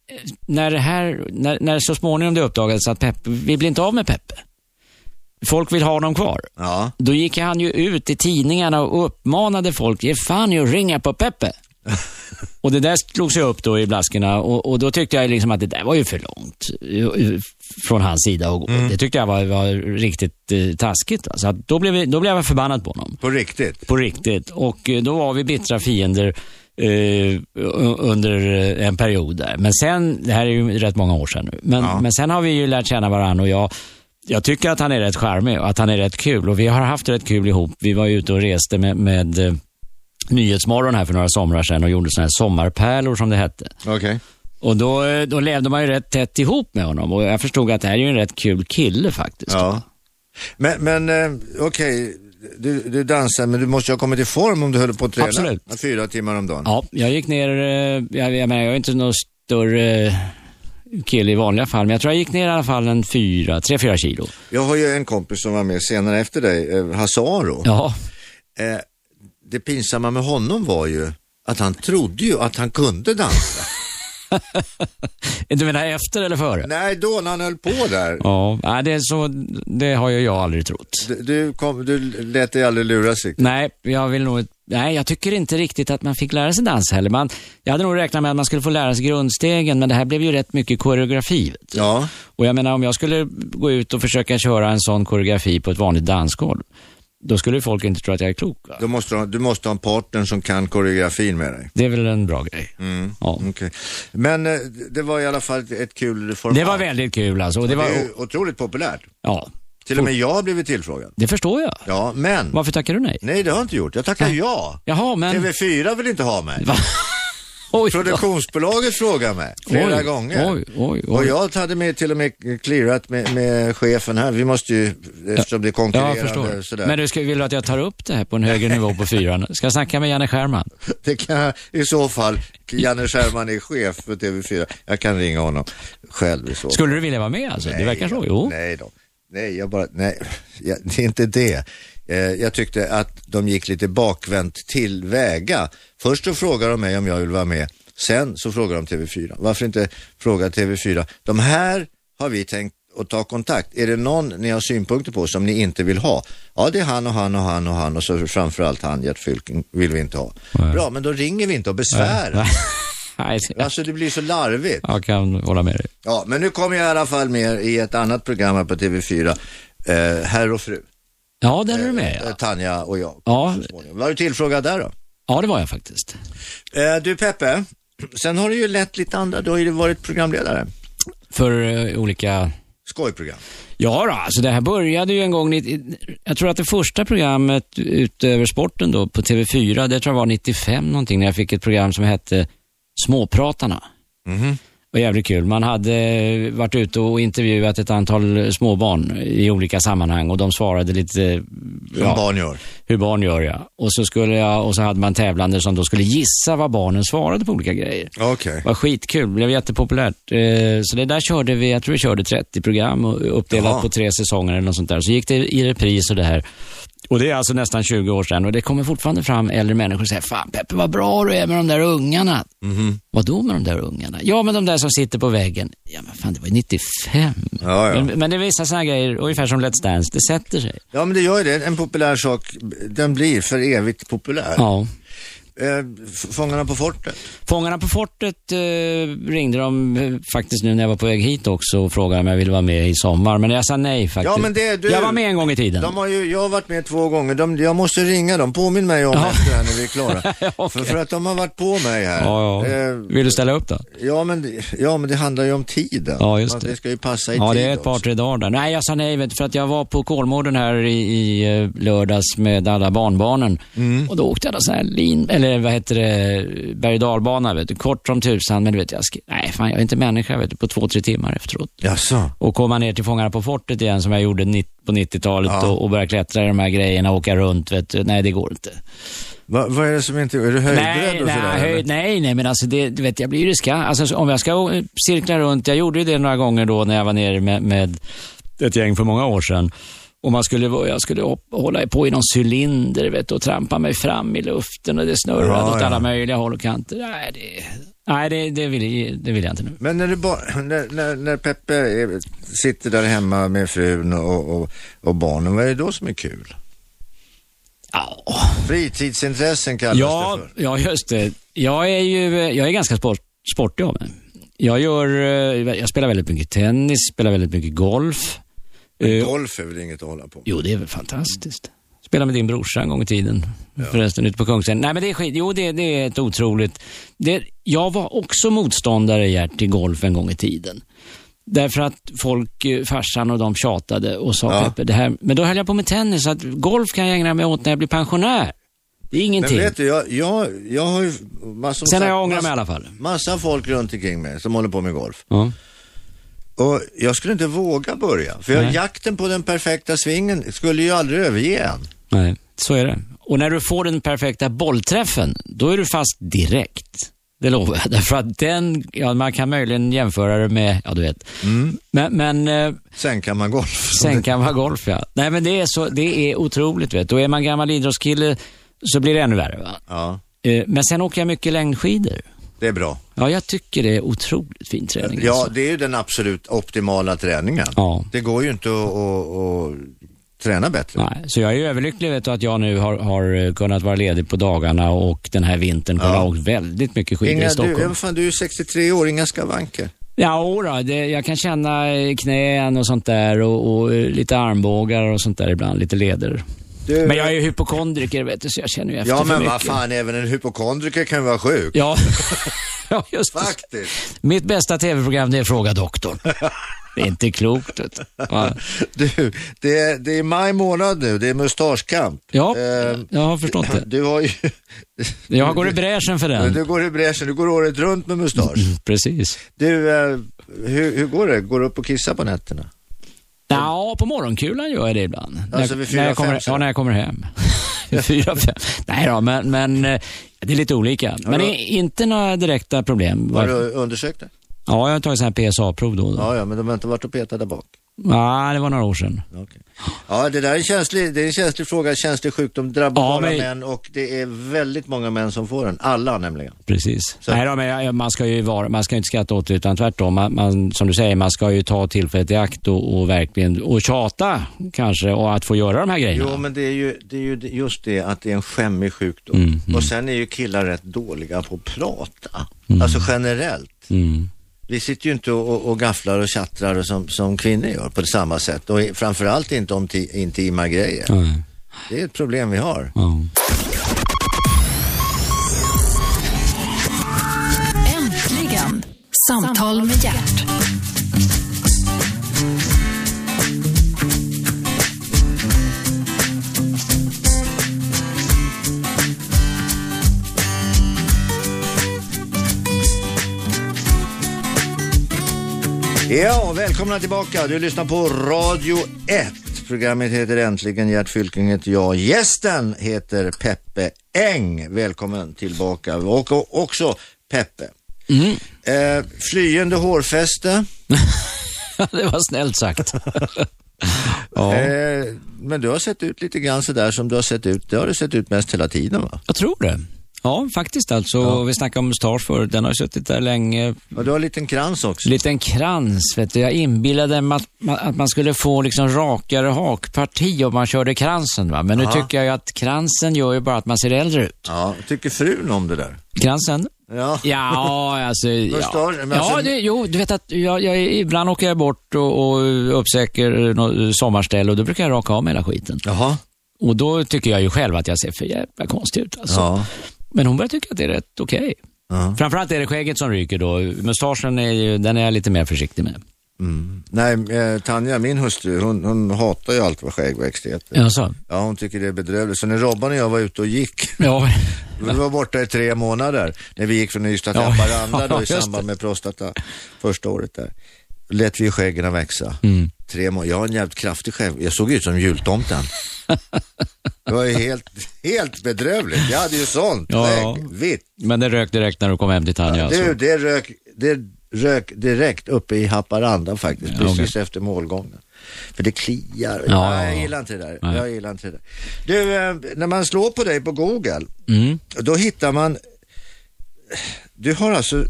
när det här, när, när så småningom det uppdagades att Peppe, vi blir inte av med Peppe. Folk vill ha honom kvar. Ja. Då gick han ju ut i tidningarna och uppmanade folk, ge fan i att ringa på Peppe. och det där slogs ju upp då i blaskorna och, och då tyckte jag liksom att det där var ju för långt eh, från hans sida att gå. Det tyckte jag var, var riktigt eh, taskigt. Att då, blev vi, då blev jag förbannad på honom. På riktigt? På riktigt. Och eh, då var vi bittra fiender eh, under eh, en period där. Men sen, det här är ju rätt många år sedan nu, men, Ja. men sen har vi ju lärt känna varandra och jag, jag tycker att han är rätt charmig och att han är rätt kul och vi har haft rätt kul ihop. Vi var ute och reste med, med Nyhetsmorgon här för några somrar sedan och gjorde såna här sommarpärlor som det hette. Okej. Och då, eh, då levde man ju rätt tätt ihop med honom och jag förstod att det här är ju en rätt kul kille faktiskt. Ja. Men, men eh, okej, du, du dansar, men du måste ju ha kommit i form om du höll på att träna Absolut. fyra timmar om dagen. Ja, jag gick ner, eh, jag, jag menar jag är inte någon större kille i vanliga fall, men jag tror jag gick ner i alla fall en fyra, tre, fyra kilo. Jag har ju en kompis som var med senare efter dig, eh, Hasse Aro. Ja, Eh, det pinsamma med honom var ju att han trodde ju att han kunde dansa. du menar efter eller före? Nej, då när han höll på där. Ja, nej, det, är så, det har ju jag aldrig trott. Du, du, kom, du lät dig aldrig luras riktigt. Nej, jag vill nog Nej, jag tycker inte riktigt att man fick lära sig dansa heller. Man, jag hade nog räknat med att man skulle få lära sig grundstegen, men det här blev ju rätt mycket koreografi. Ja, Och jag menar, om jag skulle gå ut och försöka köra en sån koreografi på ett vanligt dansgolv, då skulle folk inte tro att jag är klok. Va? då måste du, ha- du måste ha en partner som kan koreografin med dig. Det är väl en bra grej. Mm. Ja. Okej. Men eh, det var i alla fall ett, ett kul format. Det var väldigt kul alltså. Och det Det var, är otroligt populärt. ja, Till och med jag har blivit tillfrågad. det förstår jag. Ja, men. Varför tackar du nej? Nej, det har jag inte gjort. Jag tackar ja. Jaha, men... TV4 vill inte ha mig. Va? Oj. Produktionsbolaget frågar mig flera Oj, gånger. Oj, oj, Och jag hade med, till och med clearat med, med chefen här. Vi måste ju, eftersom det är konkurrerande sådär. Men du, ska, vill du att jag tar upp det här på en högre nivå på fyran? Ska jag snacka med Janne Scherman? Det kan jag, i så fall, Janne Scherman är chef för TV4. Jag kan ringa honom själv i så fall. Skulle du vilja vara med alltså? det verkar så. Jo. Nej då. Nej, jag bara, nej, det är inte det. Eh, jag tyckte att de gick lite bakvänt tillväga. Först så frågar de mig om jag vill vara med. Sen så frågar de TV4. Varför inte fråga TV4? De här har vi tänkt och ta kontakt. Är det någon ni har synpunkter på som ni inte vill ha? Ja, det är han och han och han och han och så framförallt han, Gert Fylking, vill vi inte ha. Nej. Bra, men då ringer vi inte och besvärar. Nej, det- Alltså det blir så larvigt. jag kan hålla med dig. Ja, men nu kommer jag i alla fall med i ett annat program här på TV4, eh, Herr och fru, Ja, där är du med. eh, Ja, Tanja och jag. ja. Var du tillfrågad där då? ja det var jag faktiskt. Eh, du Peppe, sen har du ju lett lite andra, du har ju varit programledare. För eh, olika... Skojprogram. Ja då, alltså det här började ju en gång, jag tror att det första programmet utöver sporten då på TV4, det tror jag var 95 någonting, när jag fick ett program som hette Småpratarna. Mhm. Det var jävligt kul. Man hade varit ute och intervjuat ett antal småbarn i olika sammanhang och de svarade lite Som barn gör. hur barn gör ja. Och så, skulle jag, och så hade man tävlande som då skulle gissa vad barnen svarade på olika grejer. Okej. Det var skitkul, blev jättepopulärt. Eh, Så det där körde vi, jag tror vi körde 30 program och uppdelat Jaha. på tre säsonger eller något sånt där. Så gick det i repris och det här. Och det är alltså nästan 20 år sedan och det kommer fortfarande fram äldre människor och säger Fan Peppe vad bra du är med de där ungarna. Mhm. Vad då med de där ungarna? Ja, men de där som sitter på väggen. Ja, men fan det var ju 95. Ja, ja. Men, men det är vissa sådana grejer, ungefär som Let's Dance, det sätter sig. Ja, men det gör ju det. En populär sak, den blir för evigt populär. Ja. Eh, Fångarna på fortet. Fångarna på fortet eh, ringde de eh, faktiskt nu när jag var på väg hit också och frågade om jag ville vara med i sommar. Men jag sa nej faktiskt. Ja, men det- du- Jag var med en gång i tiden. De har ju, jag har varit med två gånger. De, jag måste ringa dem. Påminn mig om Ja. efter det här när vi är klara. Okej. för, för att de har varit på mig här. Ja, ja. Eh, Vill du ställa upp då? ja, men, ja, men det handlar ju om tiden. Ja, just det. Det ska ju passa i Ja, tid det är ett par, också. tre dagar där. Nej, jag sa nej för att jag var på Kolmården här i, i lördags med alla barnbarnen. Mm. Och då åkte jag sån här lin, eller vad heter det, berg dalbana, vet du. Kort som tusan, men du vet, jag nej fan jag är inte människa, vet du, på två, tre timmar efteråt. Jaså? Och komma ner till Fångarna på fortet igen som jag gjorde på 90-talet Ja. och, och börja klättra i de här grejerna och åka runt, vet du. Nej, det går inte. Va, vad är det som inte, är du höjdrädd Nej, och nej, eller? höjd, nej, nej, men alltså det, du vet, jag blir ju riskant. Alltså om jag ska cirkla runt, jag gjorde ju det några gånger då när jag var nere med, med ett gäng för många år sedan. Och man skulle, jag skulle hålla på i någon cylinder vet, och trampa mig fram i luften och det snurrade Ja, åt ja. alla möjliga håll och kanter. Nej, det, nej, det, det, vill, det vill jag inte nu. Men när, du när, när, när Peppe är, sitter där hemma med frun och, och, och barnen, vad är det då som är kul? Ja, Fritidsintressen kallas ja, det för. ja, just det. Jag är ju jag är ganska sport, sportig av mig. Jag, gör, eh, jag spelar väldigt mycket tennis, spelar väldigt mycket golf. Eh, Golf är väl inget att hålla på Jo, det är väl fantastiskt. Spela med din brorsa en gång i tiden. Förresten, ute på Kungsträdgården. Nej, men det är skit. Jo, det, det är ett otroligt... Det, jag var också motståndare, Gert, till golf en gång i tiden. Därför att folk, eh, farsan och de tjatade och sa Ja. Peppe, det här... Men då höll jag på med tennis, så att golf kan jag ägna mig åt när jag blir pensionär. Det är Men ingenting. vet du, jag, jag, jag har ju massor, Sen har jag ångrat mig i alla fall. massa folk runt omkring mig som håller på med golf. Ja. Och jag skulle inte våga börja. För jag, Nej. jakten på den perfekta svingen skulle ju aldrig överge en. Nej, så är det. Och när du får den perfekta bollträffen, då är du fast direkt. Det lovar jag. Därför att den, ja man kan möjligen jämföra det med, ja du vet. Men, men eh, Sen kan man golf. sen kan vara golf ja. Nej men det är så, det är otroligt vet du. Och är man gammal idrottskille så blir det ännu värre va. Ja, Eh, Men sen åker jag mycket längdskidor. Det är bra. Ja, jag tycker det är otroligt fin träning. Ja, alltså. det är ju den absolut optimala träningen. Ja. Det går ju inte att, att, att träna bättre. Nej, så jag är ju överlycklig vet du, att jag nu har, har eh, kunnat vara ledig på dagarna och den här vintern kunnat Ja. åkt väldigt mycket skidor Inga, i Stockholm. du, fan, du är 63 år, inga skavanker. Ja, då, det, jag kan känna knän och sånt där och, och eh, lite armbågar och sånt där ibland, lite leder. Du, Men jag är ju hypokondriker vet du, så jag känner ju efter Ja, men vad fan, även en hypokondriker kan vara sjuk. Ja, ja just det. Faktiskt. Mitt bästa tv-program det är Fråga doktorn. Det är inte klokt. Ja, Du, det är, det är maj månad nu, det är mustaschkamp. ja Eh, jag har förstått det. Du har ju... Jag går i bräschen för den. Du går i bräschen, du går året runt med mustasch. Precis. Du, eh, hur, hur går det? Går du upp och kissar på nätterna? Ja, på morgonkulan gör jag det ibland. Alltså när, vid fyra, när jag kommer, fem? Ja, när jag kommer hem. fyra, fem. Nej då, men, men eh, det är lite olika. Men det är inte några direkta problem. Har du undersökt det? Ja, jag har tagit här PSA-prov då och då. Ja, ja, men de har inte varit och petat där bak. Nej, det var några år sedan. Okej. Ja, det där är en känslig, det är en känslig fråga. Känslig sjukdom drabbar Ja, bara men- män och det är väldigt många män som får den. Alla nämligen. Precis. Så- Nej då, men man ska ju vara, man ska inte skratta åt det utan tvärtom. Man, man, som du säger, man ska ju ta tillfället i akt och, och verkligen och tjata kanske och att få göra de här grejerna. Jo, men det är ju, det är ju just det att det är en skämmig sjukdom. Mm, Och sen är ju killar rätt dåliga på att prata. Alltså generellt. Mm. Vi sitter ju inte och, och, gafflar och tjattrar och som, som kvinnor gör på samma sätt. Och framförallt inte om ti, intima grejer. Nej. Det är ett problem vi har. Ja. Äntligen! Samtal med hjärt. Ja, välkomna tillbaka. Du lyssnar på Radio 1. Programmet heter Äntligen. Gert Fylking heter jag. Gästen heter Peppe Eng. Välkommen tillbaka. Och, också Peppe. Mm. Eh, flyende hårfäste. det var snällt sagt. ja. Eh, men du har sett ut lite grann sådär som du har sett ut. Det har du sett ut mest hela tiden va? Jag tror det. Ja, faktiskt alltså. Vi snackade om mustasch förut. Den har suttit där länge. Och du har en liten krans också. Liten krans, vet du. Jag inbillade mig att, man- att man skulle få liksom rakare hakparti om man körde kransen. Va? Men nu tycker jag att kransen gör ju bara att man ser äldre ut. Ja, tycker frun om det där? Kransen? Ja. Ja, alltså... Ja, ja alltså- det, jo, du vet att jag, jag, ibland åker jag bort och, och uppsöker något sommarställe och då brukar jag raka av mig hela skiten. Jaha. Och då tycker jag ju själv att jag ser för jävla konstig ut. Alltså. Ja. Men hon börjar tycka att det är rätt okej. Ja. Framförallt är det skägget som ryker då. Mustaschen är ju, den är jag lite mer försiktig med. Nej, eh, Tanja, min hustru, hon, hon hatar ju allt vad skäggväxt heter. Jaså? Ja, hon tycker det är bedrövligt. Så när Robban och jag var ute och gick, Ja. vi var borta i tre månader, när vi gick från Ystad till Ja, Haparanda då ja, i samband det. med prostata första året där. Lät vi skäggen växa. Mm. Tre månader. Jag har en jävligt kraftig skägg. Jag såg ut som jultomten. Det var ju helt, helt bedrövligt. Jag hade ju sånt Ja. skägg, vitt. Men det rök direkt när du kom hem till Tanja alltså. Du, det rök, det rök direkt uppe i Haparanda faktiskt, Ja, precis efter målgången. För det kliar. Ja, Ja, ja, jag ja. gillar inte det där. Nej. Jag gillar inte det där. Du, eh, när man slår på dig på Google, Mm. då hittar man, du har alltså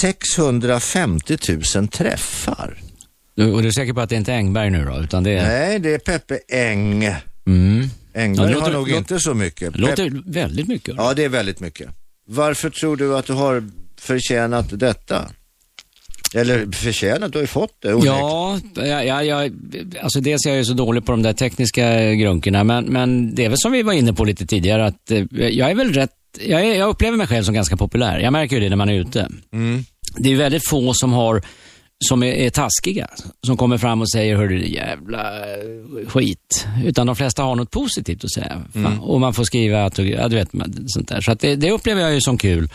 650 000 träffar. Du, och du är säker på att det inte är Engberg nu då? Utan det är... Nej, det är Peppe Eng. Mm. Engberg Ja, låter- har nog låter- inte så mycket. Det låter väldigt mycket. Ja, det är väldigt mycket. Varför tror du att du har förtjänat detta? Eller förtjänat, du har ju fått det. Ja, jag, jag, jag, alltså dels är jag ju så dålig på de där tekniska grunkorna, men, men det är väl som vi var inne på lite tidigare, att eh, jag är väl rätt, jag, är, jag upplever mig själv som ganska populär. Jag märker ju det när man är ute. Mm. Det är väldigt få som har som är, är taskiga, som kommer fram och säger hörru det jävla eh, skit. Utan de flesta har något positivt att säga. Fan. Och man får skriva, att, ja, du vet, sånt där. Så att det, det upplever jag ju som kul.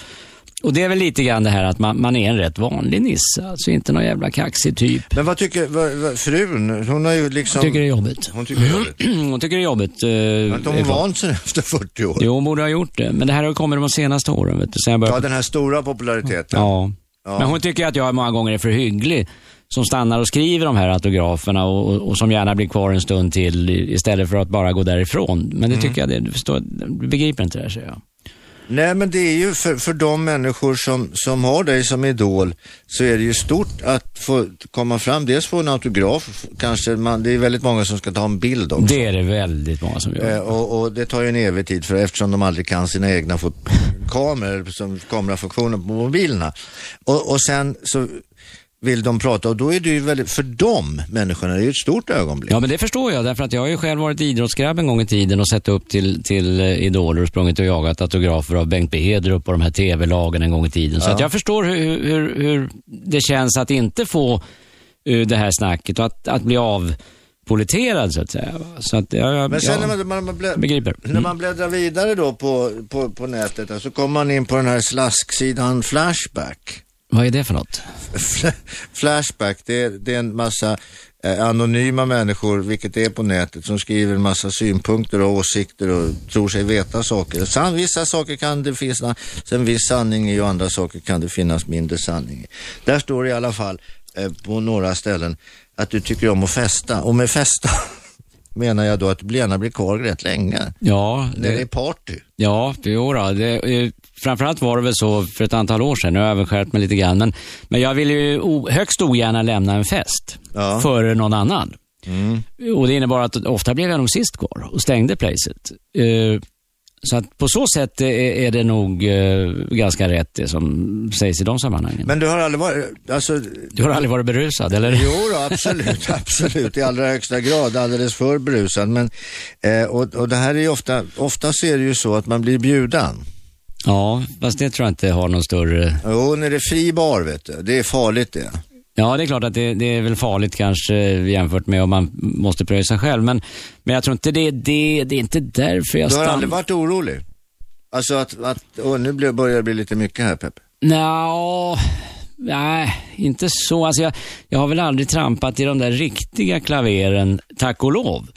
Och det är väl lite grann det här att man, man är en rätt vanlig nisse, alltså inte någon jävla kaxig typ. Men vad tycker vad, vad, frun? Hon har ju liksom... Tycker det är jobbigt. Hon tycker det är jobbigt. Hon tycker det är jobbigt. eh, Har inte hon vant sig efter 40 år? Jo, hon borde ha gjort det. Men det här har kommit de senaste åren, vet du. Sen jag Ja, började... den här stora populariteten. Ja. Ja. Men hon tycker att jag många gånger är för hygglig. Som stannar och skriver de här autograferna och, och, och som gärna blir kvar en stund till istället för att bara gå därifrån. Men Mm. det tycker jag, det, du förstår, du begriper inte det här, säger jag. Nej, men det är ju för, för de människor som, som har dig som idol så är det ju stort att få komma fram. Dels få en autograf, kanske man, det är väldigt många som ska ta en bild också. Det är det väldigt många som gör. Eh, och, och det tar ju en evig tid för eftersom de aldrig kan sina egna kameror, som kamerafunktioner på mobilerna. Och, och sen så vill de prata och då är det ju väldigt, för de människorna, det är ju ett stort ögonblick. Ja, men det förstår jag. Därför att jag har ju själv varit idrottsgrabb en gång i tiden och sett upp till, till eh, idoler och sprungit och jagat autografer av Bengt Bedrup och de här tv-lagen en gång i tiden. Så Ja. att jag förstår hur, hur, hur det känns att inte få uh, det här snacket och att, att bli avpoliterad så att säga. Så att jag, jag, Men sen jag när man, man, man blä, begriper. när man bläddrar vidare då på, på, på nätet så kommer man in på den här slasksidan Flashback. Vad är det för något? Flashback, det är, det är en massa eh, anonyma människor, vilket det är på nätet, som skriver en massa synpunkter och åsikter och tror sig veta saker. San, vissa saker kan det finnas en viss sanning i och andra saker kan det finnas mindre sanning i. Där står det i alla fall eh, på några ställen att du tycker om att festa. Och med festa menar jag då att gärna blir kvar rätt länge. Ja, När det är party. Ja, jo då, det, framförallt var det väl så för ett antal år sedan. Nu har jag även skärpt mig lite grann. Men, men jag vill ju o, högst ogärna lämna en fest Ja. före någon annan. Mm. Och det innebar att ofta blev jag nog sist kvar och stängde placet. Eh, så att på så sätt är, det nog eh, ganska rätt det som sägs i de sammanhangen. Men du har aldrig varit, alltså, du har aldrig varit berusad, eller? jo då, absolut, absolut, i allra högsta grad, alldeles för brusad. Men, eh, och, och det här är ju ofta, oftast är det ju så att man blir bjuden. Ja, fast det tror jag inte har någon större... Jo, när det är fri bar vet du, det är farligt det. Ja, det är klart att det, det är väl farligt kanske jämfört med om man måste pröjsa själv. Men, men jag tror inte det, det, det är inte därför jag Du har stannar. aldrig varit orolig? Alltså att, att åh, nu börjar det bli lite mycket här Peppe. Nå, nej, inte så. Alltså jag, jag har väl aldrig trampat i de där riktiga klaveren, tack och lov.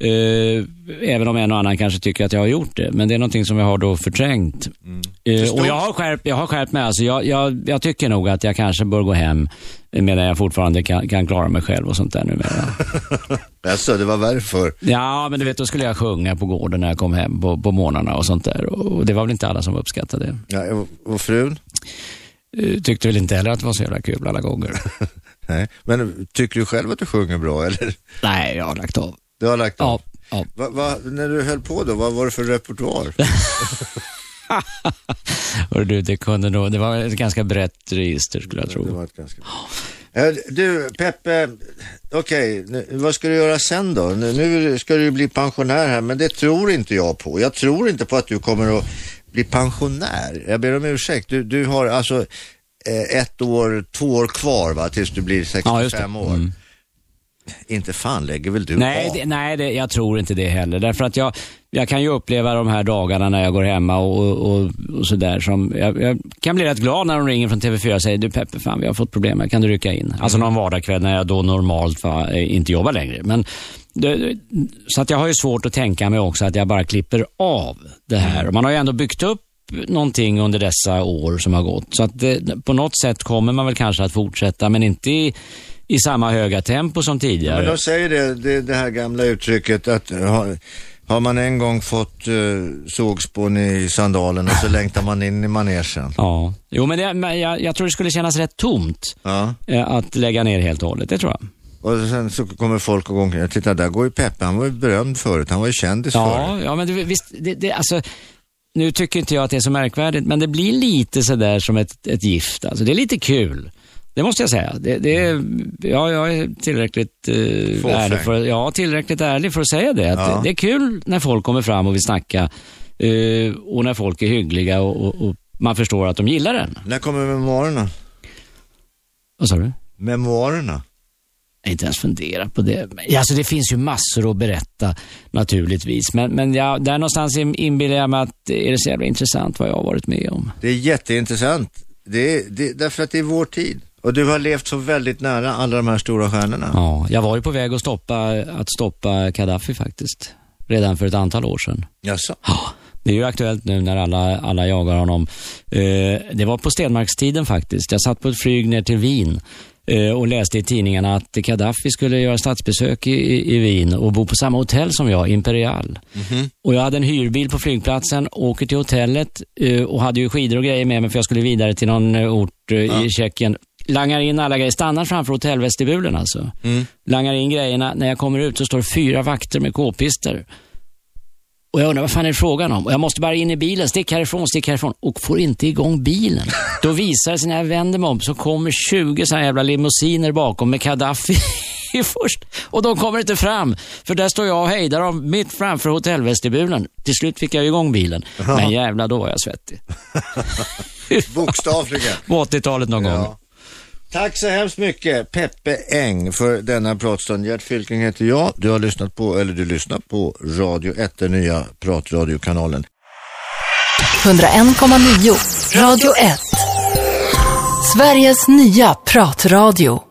Eh, även om en och annan kanske tycker att jag har gjort det. Men det är någonting som jag har då förträngt. Eh, och jag har skärpt, jag har skärpt mig. Alltså jag, jag, jag tycker nog att jag kanske bör gå hem medan jag fortfarande kan, kan klara mig själv och sånt där numera. Alltså, det var värre för. Ja, men du vet, då skulle jag sjunga på gården när jag kom hem på, på morgnarna och sånt där. Och det var väl inte alla som uppskattade det. Ja, och, och frun? Eh, Tyckte väl inte heller att det var så jävla kul alla gånger. Nej. Men tycker du själv att du sjunger bra eller? Nej, jag har lagt av. Du har lagt av? Ja, ja. Va, va, när du höll på då, vad var det för repertoar? Hörru du, det kunde nog, det var ett ganska brett register skulle jag Det tro. var ett ganska... Du, Peppe, okej, nu- vad ska du göra sen då? Nu, ska du bli pensionär här, men det tror inte jag på. Jag tror inte på att du kommer att bli pensionär. Jag ber om ursäkt. Du, du har alltså eh, ett år, två år kvar va, tills du blir 65 Ja, det. år. Mm. Inte fan lägger väl du Nej, av? det, nej det, jag tror inte det heller. Därför att jag, jag kan ju uppleva de här dagarna när jag går hemma och, och, och sådär som, jag, jag kan bli rätt glad när de ringer från TV4 och säger du Peppe, fan vi har fått problem här, kan du rycka in? Alltså någon vardagskväll när jag då normalt va, eh, inte jobbar längre. Men, det, så att jag har ju svårt att tänka mig också att jag bara klipper av det här. Och Man har ju ändå byggt upp någonting under dessa år som har gått. Så att det, på något sätt kommer man väl kanske att fortsätta, men inte i, i samma höga tempo som tidigare. Men de säger det, det, det här gamla uttrycket att har, har man en gång fått uh, sågspån i sandalen och så längtar man in i manegen. Ja, jo men, det, men jag, jag tror det skulle kännas rätt tomt Ja. eh, att lägga ner helt och hållet. Det tror jag. Och sen så kommer folk och omkring. Titta, där går ju Peppe. Han var ju berömd förut. Han var ju kändis förut. Ja, ja men det, visst, det, det, alltså, nu tycker inte jag att det är så märkvärdigt, men det blir lite sådär som ett, ett gift. Alltså, det är lite kul. Det måste jag säga. Det, det är, ja, jag är tillräckligt eh, ärlig för, ja, tillräckligt ärlig för att säga det. Att Ja. det, är kul när folk kommer fram och vill snacka eh, och när folk är hyggliga och, och, och man förstår att de gillar den. När kommer memoarerna? Vad sa du? Memoarerna? Jag har inte ens funderat på det. Alltså det finns ju massor att berätta naturligtvis. Men, men ja, där någonstans in- inbillar jag mig att är det så jävla intressant vad jag har varit med om. Det är jätteintressant. Det är, det, därför att det är vår tid. Och du har levt så väldigt nära alla de här stora stjärnorna. Ja, jag var ju på väg att stoppa, att stoppa Gaddafi faktiskt. Redan för ett antal år sedan. Jaså? Ja, det är ju aktuellt nu när alla, alla jagar honom. Eh, det var på Stenmarkstiden faktiskt. Jag satt på ett flyg ner till Wien eh, och läste i tidningarna att Gaddafi skulle göra statsbesök i, i, i Wien och bo på samma hotell som jag, Imperial. Och jag hade en hyrbil på flygplatsen, åker till hotellet eh, och hade ju skidor och grejer med mig för jag skulle vidare till någon eh, ort eh, i Tjeckien. Langar in alla grejer, stannar framför hotellvestibulen alltså. Langar in grejerna. När jag kommer ut så står det fyra vakter med k-pister. Och jag undrar, vad fan är frågan om? Och jag måste bara in i bilen, stick härifrån, stick härifrån. Och får inte igång bilen. Då visar det sig när jag vänder mig om så kommer 20 sådana jävla limousiner bakom med Gaddafi först. Och de kommer inte fram. För där står jag och hejdar dem mitt framför hotellvestibulen. Till slut fick jag igång bilen. Men jävla då var jag svettig. Bokstavligen. På 80-talet någon gång. Tack så hemskt mycket Peppe Eng för denna pratstund. Gert Fylking heter jag. Du har lyssnat på, eller du lyssnar på Radio 1, den nya pratradiokanalen. 101,9 Radio 1. Sveriges nya pratradio.